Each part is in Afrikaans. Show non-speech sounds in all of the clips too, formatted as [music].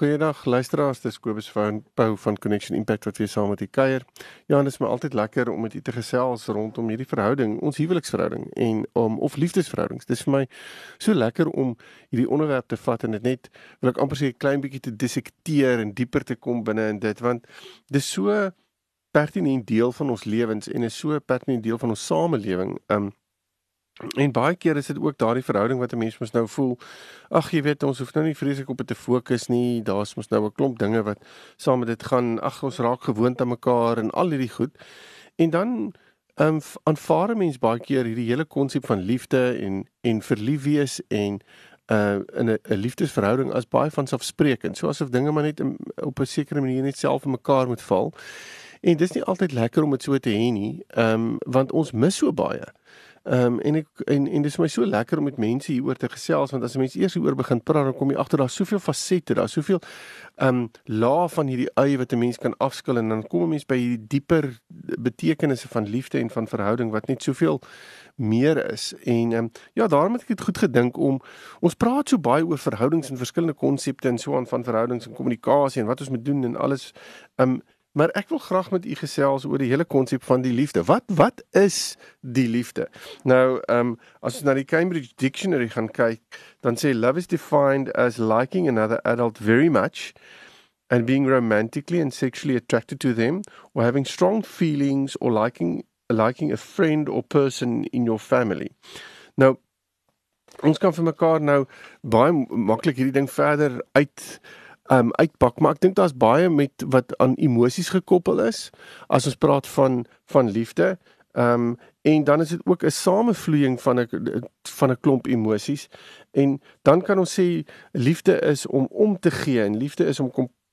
Goeiedag luisteraars, dis Kobus van Pau van Connection Impact wat weer saam met u kuier. Ja, dit is my altyd lekker om met u te gesels rondom hierdie verhouding, ons huweliksverhouding en om of liefdesverhoudings. Dis vir my so lekker om hierdie onderwerp te vat en dit net wil ek amper sê 'n klein bietjie te dissekteer en dieper te kom binne in dit want dis so pertinent deel van ons lewens en is so pertinent deel van ons samelewing. Um En baie keer is dit ook daardie verhouding wat 'n mens mos nou voel. Ag, jy weet, ons hoef nou nie vreeslik op dit te fokus nie. Daar's mos nou 'n klomp dinge wat saam met dit gaan. Ag, ons raak gewoond aan mekaar en al hierdie goed. En dan ehm um, aanvaar 'n mens baie keer hierdie hele konsep van liefde en en verlief wees en uh in 'n 'n liefdesverhouding as baie van selfsprekend. So asof dinge maar net in, op 'n sekere manier net self in mekaar moet val. En dis nie altyd lekker om dit so te hê nie. Ehm um, want ons mis so baie. Ehm um, en ek en en dis my so lekker om met mense hieroor te gesels want as mense eers hieroor begin praat dan kom jy agter daar's soveel fasette, daar's soveel ehm um, lae van hierdie ui wat 'n mens kan afskil en dan kom 'n mens by hierdie dieper betekenisse van liefde en van verhouding wat net soveel meer is. En ehm um, ja, daarom het ek dit goed gedink om ons praat so baie oor verhoudings en verskillende konsepte en so aan van verhoudings en kommunikasie en wat ons moet doen en alles ehm um, Maar ek wil graag met u gesels oor die hele konsep van die liefde. Wat wat is die liefde? Nou, ehm um, as ons na die Cambridge Dictionary gaan kyk, dan sê love is defined as liking another adult very much and being romantically and sexually attracted to them or having strong feelings or liking liking a friend or person in your family. Nou ons kan vir mekaar nou baie maklik hierdie ding verder uit um uitpak, maar ek dink daar's baie met wat aan emosies gekoppel is as ons praat van van liefde. Um en dan is dit ook 'n samevloeiing van 'n van 'n klomp emosies en dan kan ons sê liefde is om om te gee en liefde is om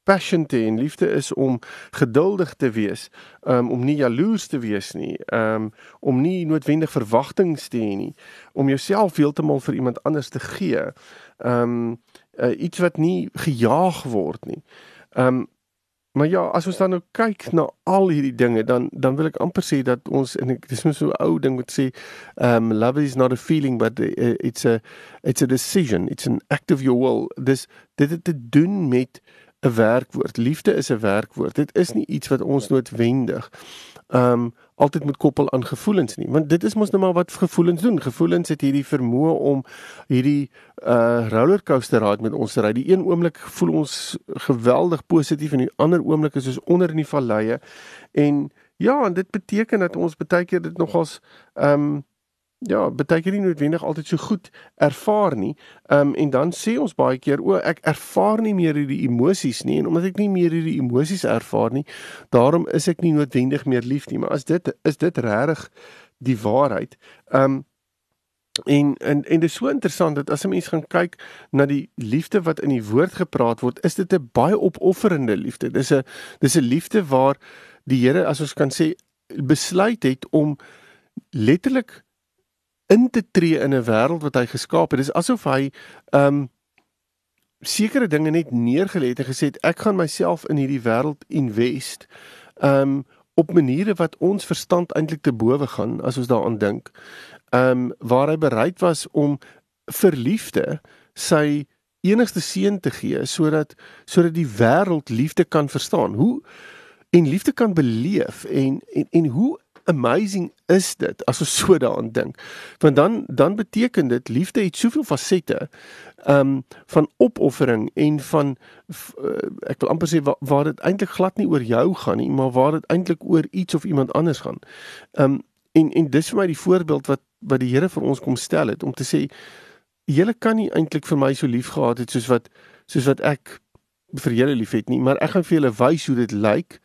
compassion te hê en liefde is om geduldig te wees, um om nie jaloers te wees nie, um om nie noodwendig verwagtinge te hê nie, om jouself heeltemal vir iemand anders te gee. Um uh, iets wat nie gejaag word nie. Ehm um, maar ja, as ons dan nou kyk na al hierdie dinge, dan dan wil ek amper sê dat ons en ek dis net so 'n ou ding wat sê um, love is not a feeling but uh, it's a it's a decision, it's an act of your will. Dis dit het te doen met 'n werkwoord. Liefde is 'n werkwoord. Dit is nie iets wat ons noodwendig ehm um, altyd moet koppel aan gevoelens nie want dit is mos nou maar wat gevoelens doen. Gevoelens het hierdie vermoë om hierdie uh rollercoaster ride met ons te ry die een oomblik voel ons geweldig positief en die ander oomblik is ons onder in die valleie. En ja en dit beteken dat ons baie keer dit nogals ehm um, ja, baie keer nie noodwendig altyd so goed ervaar nie. Ehm um, en dan sê ons baie keer o, ek ervaar nie meer hierdie emosies nie en omdat ek nie meer hierdie emosies ervaar nie, daarom is ek nie noodwendig meer lief nie. Maar as dit is dit regtig die waarheid. Ehm um, en en en dit is so interessant dat as 'n mens gaan kyk na die liefde wat in die woord gepraat word, is dit 'n baie opofferende liefde. Dis 'n dis 'n liefde waar die Here, as ons kan sê, besluit het om letterlik in te tree in 'n wêreld wat hy geskaap het. Dit is asof hy ehm um, sekere dinge net neergelê het en gesê het ek gaan myself in hierdie wêreld invest. Ehm um, op maniere wat ons verstand eintlik te bowe gaan as ons daaraan dink. Ehm um, waar hy bereid was om verliefde sy enigste seun te gee sodat sodat die wêreld liefde kan verstaan. Hoe en liefde kan beleef en en en hoe amazing is dit as ons [laughs] so daaraan dink. Want dan dan beteken dit liefde het soveel fasette um van opoffering en van uh, ek wil amper sê waar, waar dit eintlik glad nie oor jou gaan nie, maar waar dit eintlik oor iets of iemand anders gaan. Um en en dis vir my die voorbeeld wat wat die Here vir ons kom stel het om te sê julle kan nie eintlik vir my so lief gehad het soos wat soos wat ek vir julle liefhet nie, maar ek gaan vir julle wys hoe dit lyk.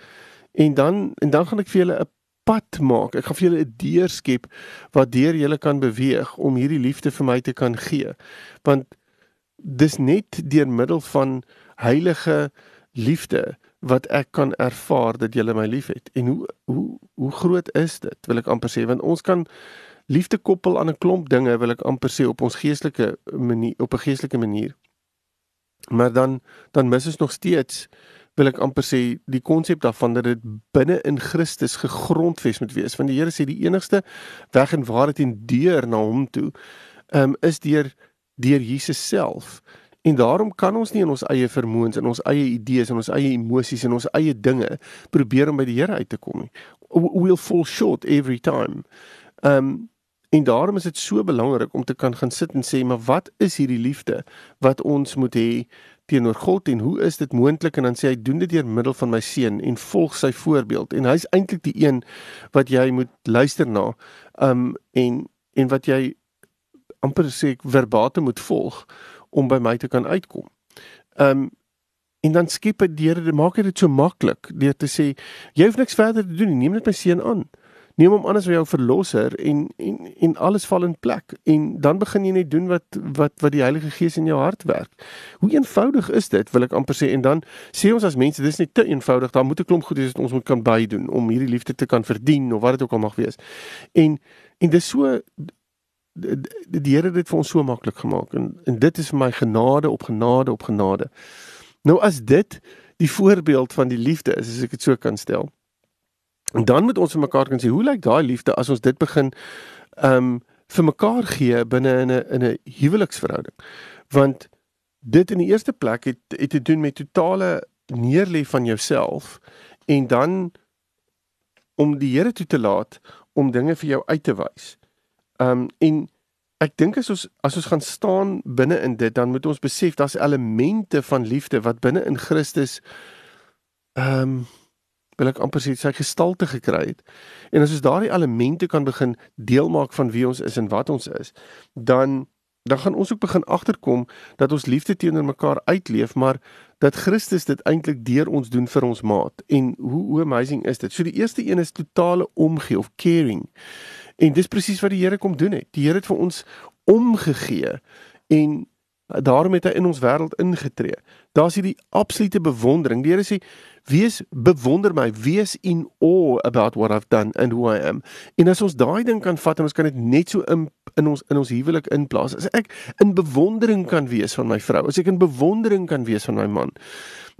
En dan en dan gaan ek vir julle 'n pad maak. Ek gaan vir julle 'n deur skep wat deur julle kan beweeg om hierdie liefde vir my te kan gee. Want dis net deur middel van heilige liefde wat ek kan ervaar dat julle my liefhet. En hoe hoe hoe groot is dit? Wil ek amper sê want ons kan liefde koppel aan 'n klomp dinge wil ek amper sê op ons geestelike manier op 'n geestelike manier. Maar dan dan mis ons nog steeds wil ek amper sê die konsep daarvan dat dit binne in Christus gegrondves moet wees. Want die Here sê die enigste weg en waarheid en deur na hom toe, um, is deur deur Jesus self. En daarom kan ons nie in ons eie vermoëns en ons eie idees en ons eie emosies en ons eie dinge probeer om by die Here uit te kom nie. We'll fall short every time. Um en daarom is dit so belangrik om te kan gaan sit en sê, maar wat is hierdie liefde wat ons moet hê teenoor God en hoe is dit moontlik en dan sê hy doen dit deur middel van my seun en volg sy voorbeeld en hy's eintlik die een wat jy moet luister na um en en wat jy amper sê ek verbate moet volg om by my te kan uitkom. Um en dan skep dit deur dit maak dit so maklik deur te sê jy hoef niks verder te doen nie, neem net my seun aan. Neem hom aan as jou verlosser en en en alles val in plek en dan begin jy net doen wat wat wat die Heilige Gees in jou hart werk. Hoe eenvoudig is dit wil ek amper sê en dan sê ons as mense dis net te eenvoudig, daar moet 'n klomp goed wees wat ons moet kan bydoen om hierdie liefde te kan verdien of wat dit ook al mag wees. En en dis so die, die Here het dit vir ons so maklik gemaak en en dit is vir my genade op genade op genade. Nou as dit die voorbeeld van die liefde is, as ek dit so kan stel. En dan moet ons vir mekaar kan sê, hoe lyk daai liefde as ons dit begin ehm um, vir mekaar gee binne in 'n in 'n huweliksverhouding? Want dit in die eerste plek het het te doen met totale neerlê van jouself en dan om die Here toe te laat om dinge vir jou uit te wys. Um, en ek dink as ons as ons gaan staan binne in dit, dan moet ons besef daar's elemente van liefde wat binne in Christus um, wil ek amper sê sy gestalte gekry het. En as ons daardie elemente kan begin deel maak van wie ons is en wat ons is, dan dan gaan ons ook begin agterkom dat ons liefde teenoor mekaar uitleef, maar dat Christus dit eintlik deur ons doen vir ons maat. En hoe hoe amazing is dit? So die eerste een is totale omgee of caring. En dis presies wat die Here kom doen het. Die Here het vir ons omgegee en daarom het hy in ons wêreld ingetree. Daar's hierdie absolute bewondering. Die Here sê wees bewonder my, wees in awe about what I've done and who I am. En as ons daai ding kan vat en ons kan dit net so in in ons in ons huwelik inplaas. As ek in bewondering kan wees van my vrou, as ek in bewondering kan wees van my man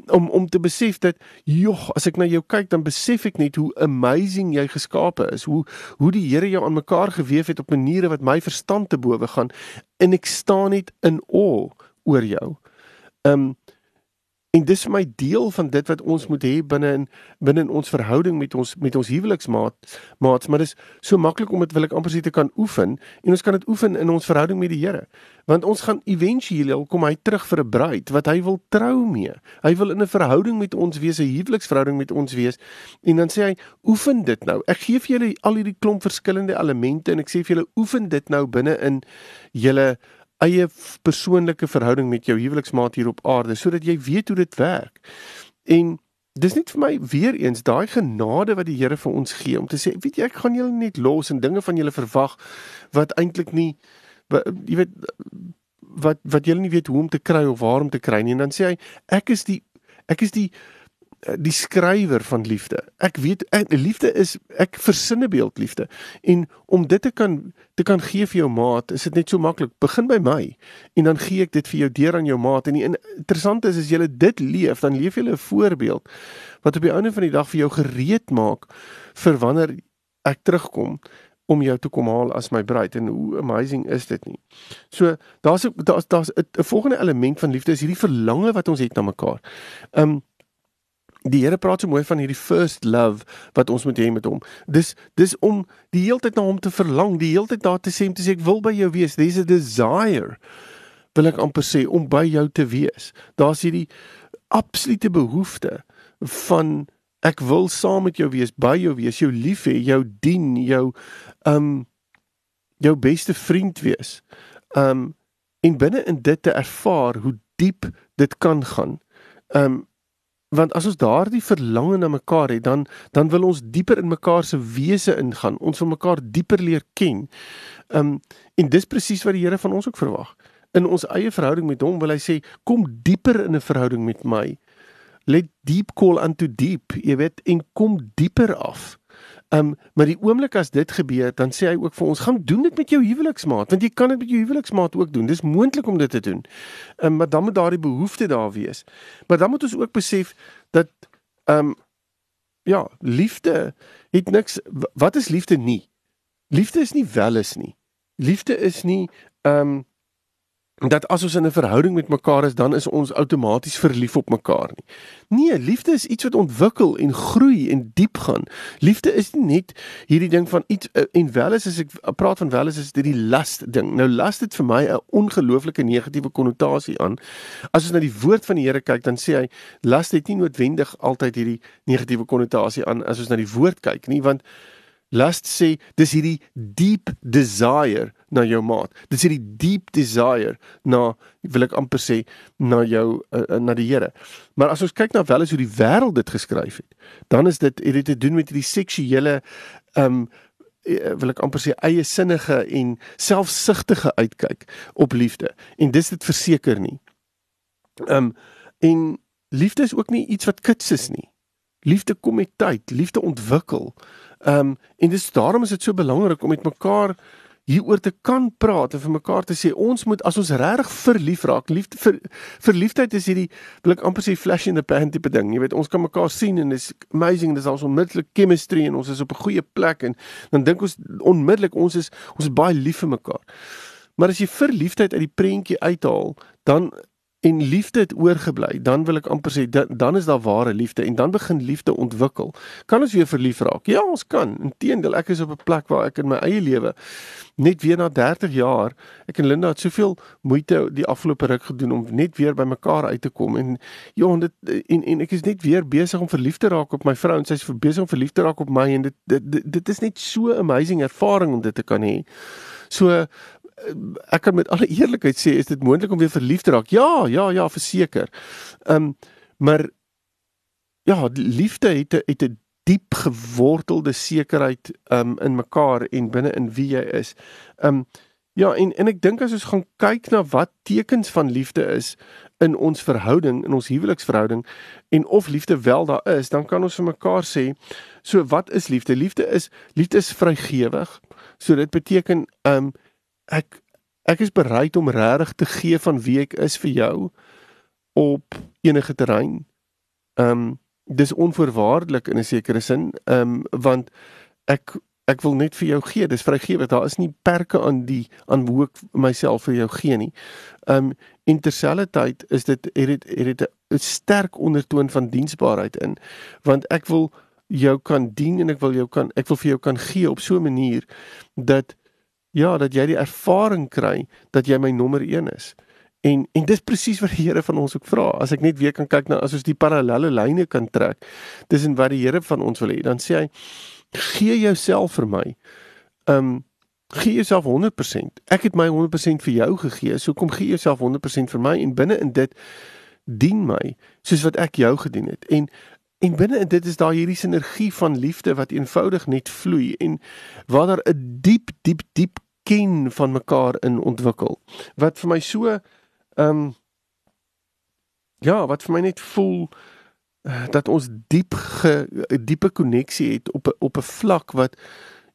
om om te besef dat joh, as ek na jou kyk dan besef ek net hoe amazing jy geskape is. Hoe hoe die Here jou aan mekaar gewewe het op maniere wat my verstand te bowe gaan en ek staan net in awe oor jou. Ehm um, En dis vir my deel van dit wat ons moet hê binne in binne in ons verhouding met ons met ons huweliksmaat maats, maar dis so maklik om dit wil ek amper sê te kan oefen en ons kan dit oefen in ons verhouding met die Here. Want ons gaan éventueel kom hy terug vir 'n bruid wat hy wil trou mee. Hy wil in 'n verhouding met ons wees, 'n huweliksverhouding met ons wees. En dan sê hy, oefen dit nou. Ek gee vir julle al hierdie klomp verskillende elemente en ek sê vir julle oefen dit nou binne in julle eie persoonlike verhouding met jou huweliksmaat hier op aarde sodat jy weet hoe dit werk. En dis net vir my weer eens daai genade wat die Here vir ons gee om te sê, weet jy, ek gaan julle net los en dinge van julle verwag wat eintlik nie wat, jy weet wat wat julle nie weet hoe om te kry of waar om te kry nie. En dan sê hy, ek is die ek is die die skrywer van liefde. Ek weet ek, liefde is ek versinne beeld liefde. En om dit te kan te kan gee vir jou maat, is dit net so maklik. Begin by my en dan gee ek dit vir jou deur aan jou maat. En die interessante is as jy dit leef, dan leef jy 'n voorbeeld wat op die einde van die dag vir jou gereed maak vir wanneer ek terugkom om jou te kom haal as my bruid en hoe amazing is dit nie. So daar's daar's daar's 'n volgende element van liefde is hierdie verlange wat ons het na mekaar. Um Die Here praat so mooi van hierdie first love wat ons moet hê met hom. Dis dis om die heeltyd na hom te verlang, die heeltyd daar te sê om te sê ek wil by jou wees. There's a desire. Wil ek amper sê om by jou te wees. Daar's hierdie absolute behoefte van ek wil saam met jou wees, by jou wees, jou lief hê, jou dien, jou um jou beste vriend wees. Um en binne in dit te ervaar hoe diep dit kan gaan. Um want as ons daardie verlange na mekaar het dan dan wil ons dieper in mekaar se wese ingaan ons wil mekaar dieper leer ken. Um en dis presies wat die Here van ons ook verwag. In ons eie verhouding met hom wil hy sê kom dieper in 'n verhouding met my. Let deep call unto deep, jy weet en kom dieper af. Um, maar die oomblik as dit gebeur, dan sê hy ook vir ons, gaan doen dit met jou huweliksmaat, want jy kan dit met jou huweliksmaat ook doen. Dis moontlik om dit te doen. Um, maar dan moet daardie behoefte daar wees. Maar dan moet ons ook besef dat ehm um, ja, liefde het niks wat is liefde nie? Liefde is nie welis nie. Liefde is nie ehm um, dat as ons in 'n verhouding met mekaar is, dan is ons outomaties verlief op mekaar nie. Nee, liefde is iets wat ontwikkel en groei en diep gaan. Liefde is nie net hierdie ding van iets uh, en wel is as ek praat van wel is is dit die lust ding. Nou lust het vir my 'n ongelooflike negatiewe konnotasie aan. As ons na die woord van die Here kyk, dan sê hy lust het nie noodwendig altyd hierdie negatiewe konnotasie aan as ons na die woord kyk nie, want Lust sê dis hierdie deep desire na jou maat. Dis hierdie deep desire na wil ek amper sê na jou uh, na die Here. Maar as ons kyk na wel is hoe die wêreld dit geskryf het, dan is dit het dit te doen met hierdie seksuele um wil ek amper sê eie sinnige en selfsugtige uitkyk op liefde. En dis dit verseker nie. Um en liefde is ook nie iets wat kits is nie. Liefde kom met tyd, liefde ontwikkel. Um, en dis daarom is dit so belangrik om met mekaar hieroor te kan praat en vir mekaar te sê ons moet as ons regtig verlief raak, liefde vir verliefdheid is hierdie wil ek amper sê flash in the pan tipe ding. Jy weet, ons kan mekaar sien en dis amazing, dis ons onmiddellik chemistry en ons is op 'n goeie plek en dan dink ons onmiddellik ons is ons is baie lief vir mekaar. Maar as jy verliefdheid uit die prentjie uithaal, dan en liefde het oorgebly, dan wil ek amper sê dan, dan is daar ware liefde en dan begin liefde ontwikkel. Kan ons weer verlief raak? Ja, ons kan. Inteendeel, ek is op 'n plek waar ek in my eie lewe net weer na 30 jaar, ek en Linda het soveel moeite die afgelope ruk gedoen om net weer by mekaar uit te kom en ja, dit en en ek is net weer besig om verlief te raak op my vrou en sy is besig om verlief te raak op my en dit dit, dit dit is net so amazing ervaring om dit te kan hê. So ek kan met alle eerlikheid sê is dit moontlik om weer verlief te raak. Ja, ja, ja, verseker. Ehm um, maar ja, liefde het het 'n diep gewortelde sekerheid um in mekaar en binne in wie jy is. Um ja, en en ek dink as ons gaan kyk na wat tekens van liefde is in ons verhouding, in ons huweliksverhouding en of liefde wel daar is, dan kan ons vir mekaar sê, so wat is liefde? Liefde is liefde is vrygewig. So dit beteken um ek ek is bereid om regtig te gee van wie ek is vir jou op enige terrein. Ehm um, dis onvoorwaardelik in 'n sekere sin, ehm um, want ek ek wil net vir jou gee. Dis vrygewig. Daar is nie perke aan die aan hoe ek myself vir jou gee nie. Ehm um, en terselfdertyd is dit het dit het dit 'n sterk ondertoon van diensbaarheid in, want ek wil jou kan dien en ek wil jou kan ek wil vir jou kan gee op so 'n manier dat Ja, dat jy die ervaring kry dat jy my nommer 1 is. En en dis presies wat die Here van ons ook vra. As ek net weer kan kyk na as ons die parallelle lyne kan trek tussen wat die Here van ons wil hê, dan sê hy gee jouself vir my. Um gee jouself 100%. Ek het my 100% vir jou gegee, so kom gee jouself 100% vir my en binne in dit dien my soos wat ek jou gedien het. En En binne in dit is daar hierdie sinergie van liefde wat eenvoudig net vloei en waar daar 'n diep diep diep ken van mekaar in ontwikkel. Wat vir my so ehm um, ja, wat vir my net voel uh, dat ons diep 'n diepe koneksie het op op 'n vlak wat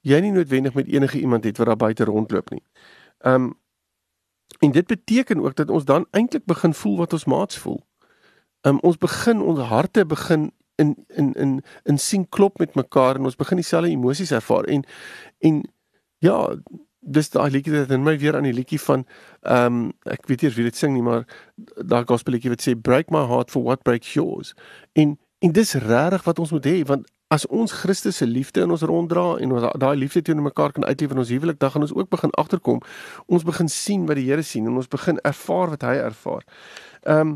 jy nie noodwendig met enige iemand het wat daar buite rondloop nie. Ehm um, en dit beteken ook dat ons dan eintlik begin voel wat ons maats voel. Ehm um, ons begin ons harte begin in in in in sien klop met mekaar en ons begin dieselfde emosies ervaar. En en ja dis daai liedjie dit en my weer aan die liedjie van ehm um, ek weet nie wie dit sing nie maar daai gospelliedjie wat sê break my heart for what breaks yours? En en dis regtig wat ons moet hê want as ons Christus se liefde in ons ronddra en ons daai liefde teenoor mekaar kan uitleef in ons huwelik dan gaan ons ook begin agterkom. Ons begin sien wat die Here sien en ons begin ervaar wat hy ervaar. Ehm um,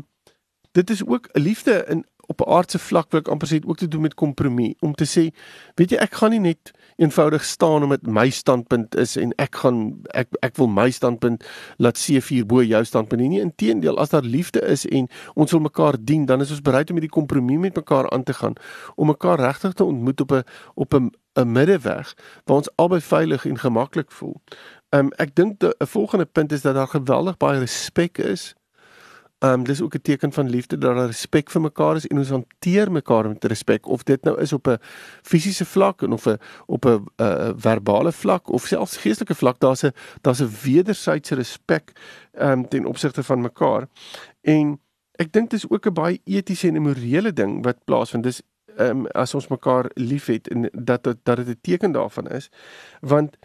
dit is ook 'n liefde in op 'n aardse vlak wil ek amper sê ook te doen met kompromie om te sê weet jy ek gaan nie net eenvoudig staan omdat my standpunt is en ek gaan ek ek wil my standpunt laat C4 bo jou standpunt nie, nie inteendeel as daar liefde is en ons wil mekaar dien dan is ons bereid om hierdie kompromie met mekaar aan te gaan. Om mekaar regtig te ontmoet op 'n op 'n 'n middeweg waar ons albei veilig en gemaklik voel. Um ek dink 'n volgende punt is dat daar geweldig baie respek is Ehm um, dis ook 'n teken van liefde dat daar respek vir mekaar is en ons hanteer mekaar met respek of dit nou is op 'n fisiese vlak en of 'n op 'n uh, verbale vlak of selfs geestelike vlak daar's 'n daar's 'n wederwysige respek ehm um, ten opsigte van mekaar. En ek dink dis ook 'n baie etiese en morele ding wat plaasvind. Dis ehm um, as ons mekaar liefhet en dat dat dit 'n teken daarvan is want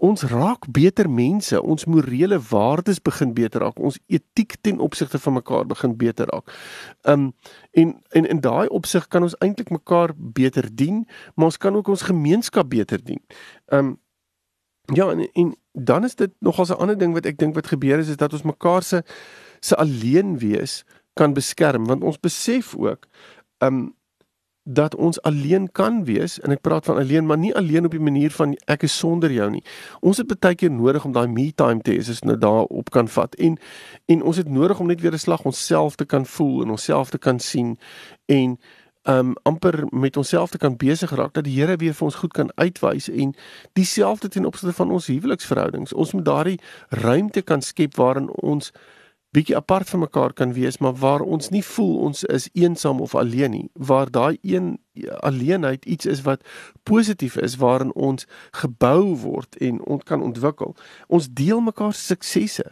ons raak beter mense, ons morele waardes begin beter raak, ons etiek ten opsigte van mekaar begin beter raak. Um en en in daai opsig kan ons eintlik mekaar beter dien, maar ons kan ook ons gemeenskap beter dien. Um ja, en, en dan is dit nog 'n ander ding wat ek dink wat gebeur is is dat ons mekaar se se alleen wees kan beskerm want ons besef ook um dat ons alleen kan wees en ek praat van alleen maar nie alleen op die manier van ek is sonder jou nie. Ons het baie keer nodig om daai me time te hê as ons nou daarop kan vat en en ons het nodig om net weer 'n slag onsself te kan voel en onsself te kan sien en um amper met onsself te kan besig raak dat die Here weer vir ons goed kan uitwys en dieselfde ten opsigte van ons huweliksverhoudings. Ons moet daardie ruimte kan skep waarin ons bietjie apart van mekaar kan wees, maar waar ons nie voel ons is eensaam of alleen nie, waar daai een alleenheid iets is wat positief is waarin ons gebou word en ons kan ontwikkel. Ons deel mekaar se suksesse.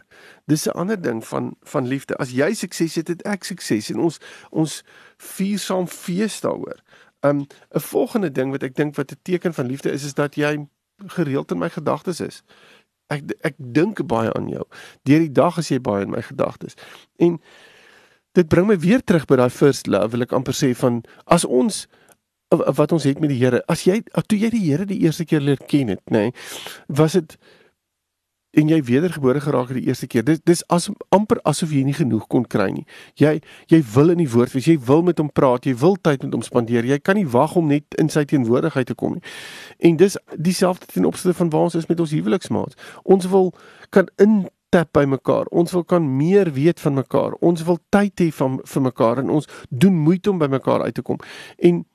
Dis 'n ander ding van van liefde. As jy sukses het, het ek sukses en ons ons vier saam fees daaroor. Um 'n volgende ding wat ek dink wat 'n teken van liefde is is dat jy gereeld in my gedagtes is ek ek dink baie aan jou. Deur die dag as jy baie in my gedagtes. En dit bring my weer terug by daai first love, wil ek amper sê van as ons wat ons het met die Here. As jy toe jy die Here die eerste keer leer ken het, nê, nee, was dit en jy wedergebore geraak het die eerste keer. Dis dis as amper asof jy nie genoeg kon kry nie. Jy jy wil in die woord wees, jy wil met hom praat, jy wil tyd met hom spandeer. Jy kan nie wag om net in sy teenwoordigheid te kom nie. En dis dieselfde ten opsigte van waar ons is met ons huweliksmaats. Ons wil kan in tap by mekaar. Ons wil kan meer weet van mekaar. Ons wil tyd hê van vir mekaar en ons doen moeite om by mekaar uit te kom. En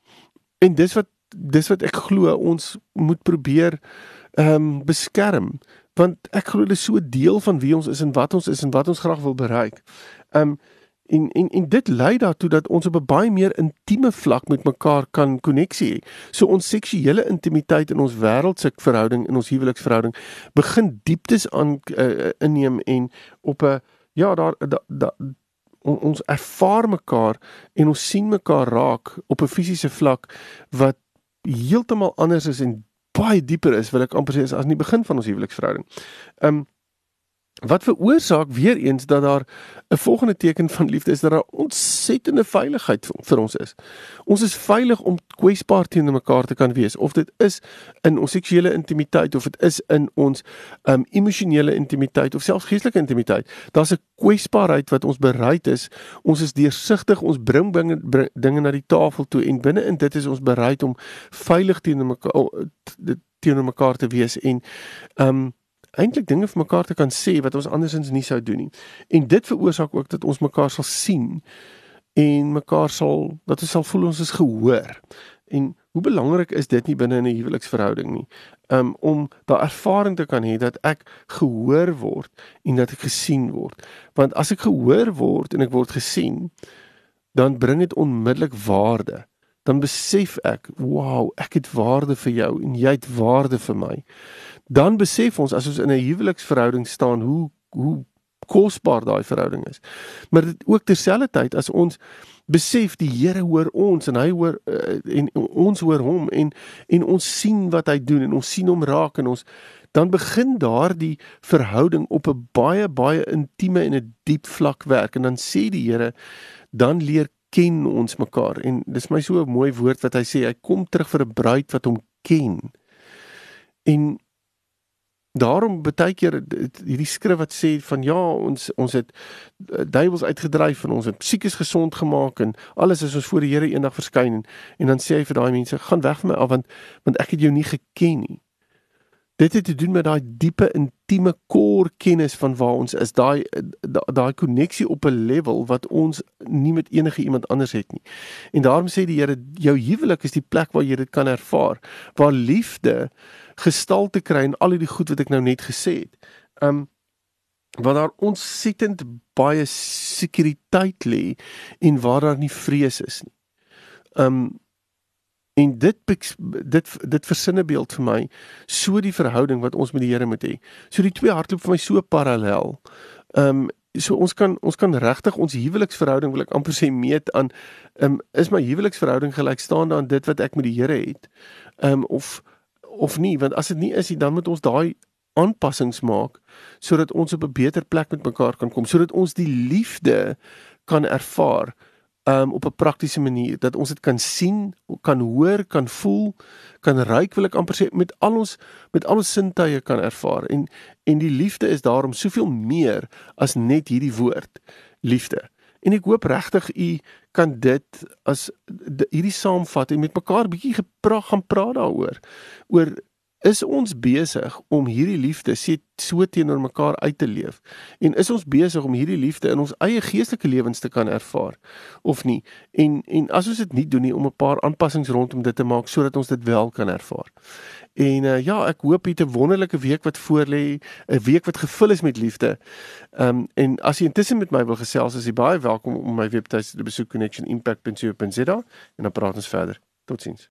en dis wat dis wat ek glo ons moet probeer ehm um, beskerm want ek glo dit is so deel van wie ons is en wat ons is en wat ons graag wil bereik. Um en en en dit lei daartoe dat ons op 'n baie meer intieme vlak met mekaar kan koneksie hê. So ons seksuele intimiteit in ons wêreldse verhouding en ons huweliksverhouding begin dieptes aan uh, inneem en op 'n ja, daar da, da, ons ervaar mekaar en ons sien mekaar raak op 'n fisiese vlak wat heeltemal anders is en baie dieper is, wil ek amper sê, as aan die begin van ons huweliksverhouding. Um, wat veroorsaak weer eens dat daar 'n volgende teken van liefde is dat daar ontsettende veiligheid vir ons is. Ons is veilig om kwesbaar teenoor mekaar te kan wees of dit is in ons seksuele intimiteit of dit is in ons um emosionele intimiteit of selfs geestelike intimiteit. Daar's 'n kwesbaarheid wat ons bereid is. Ons is deursigtig, ons bring dinge dinge na die tafel toe en binne in dit is ons bereid om veilig teenoor mekaar teenoor mekaar te wees en um eintlik dinge vir mekaar te kan sê wat ons andersins nie sou doen nie. En dit veroorsaak ook dat ons mekaar sal sien en mekaar sal dat ons sal voel ons is gehoor. En hoe belangrik is dit nie binne in 'n huweliksverhouding nie. Um om daai ervaring te kan hê dat ek gehoor word en dat ek gesien word. Want as ek gehoor word en ek word gesien, dan bring dit onmiddellik waarde. Dan besef ek, wow, ek het waarde vir jou en jy het waarde vir my dan besef ons as ons in 'n huweliksverhouding staan hoe hoe kosbaar daai verhouding is. Maar dit ook terselfdertyd as ons besef die Here hoor ons en hy hoor uh, en ons hoor hom en en ons sien wat hy doen en ons sien hom raak en ons dan begin daardie verhouding op 'n baie baie intieme en 'n diep vlak werk en dan sê die Here dan leer ken ons mekaar en dis my so 'n mooi woord wat hy sê hy kom terug vir 'n bruid wat hom ken. En Daarom baie keer hierdie skrif wat sê van ja ons ons het uh, duiwels uitgedryf en ons het siekes gesond gemaak en alles is ons voor die Here eendag verskyn en, en dan sê hy vir daai mense gaan weg van my af want want ek het jou nie geken nie. Dit het te doen met daai diepe intieme kor kennis van waar ons is, daai daai koneksie op 'n level wat ons nie met enige iemand anders het nie. En daarom sê die Here jou huwelik is die plek waar jy dit kan ervaar, waar liefde gestalte kry en al die goed wat ek nou net gesê het. Um waar daar ontsettend baie sekuriteit lê en waar daar nie vrees is nie. Um en dit dit dit versinne beeld vir my so die verhouding wat ons met die Here moet hê. So die twee hardloop vir my so parallel. Um so ons kan ons kan regtig ons huweliksverhouding wil ek amper sê meet aan um, is my huweliksverhouding gelykstaande aan dit wat ek met die Here het um, of of nie want as dit nie is nie dan moet ons daai aanpassings maak sodat ons op 'n beter plek met mekaar kan kom sodat ons die liefde kan ervaar um, op 'n praktiese manier dat ons dit kan sien, kan hoor, kan voel, kan ruik wil ek amper sê met al ons met al ons sintuie kan ervaar en en die liefde is daarom soveel meer as net hierdie woord liefde. En ek hoop regtig u kan dit as hierdie saamvat en met mekaar bietjie gepraat gaan praat daaroor oor is ons besig om hierdie liefde so teenoor mekaar uit te leef en is ons besig om hierdie liefde in ons eie geestelike lewens te kan ervaar of nie en en as ons dit nie doen nie om 'n paar aanpassings rondom dit te maak sodat ons dit wel kan ervaar. En uh, ja, ek hoop jy 'n wonderlike week wat voorlê, 'n week wat gevul is met liefde. Ehm um, en as jy intussen met my wil gesels, is jy baie welkom om my webtuiste te besoek connectionimpact.co.za en dan praat ons verder. Totsiens.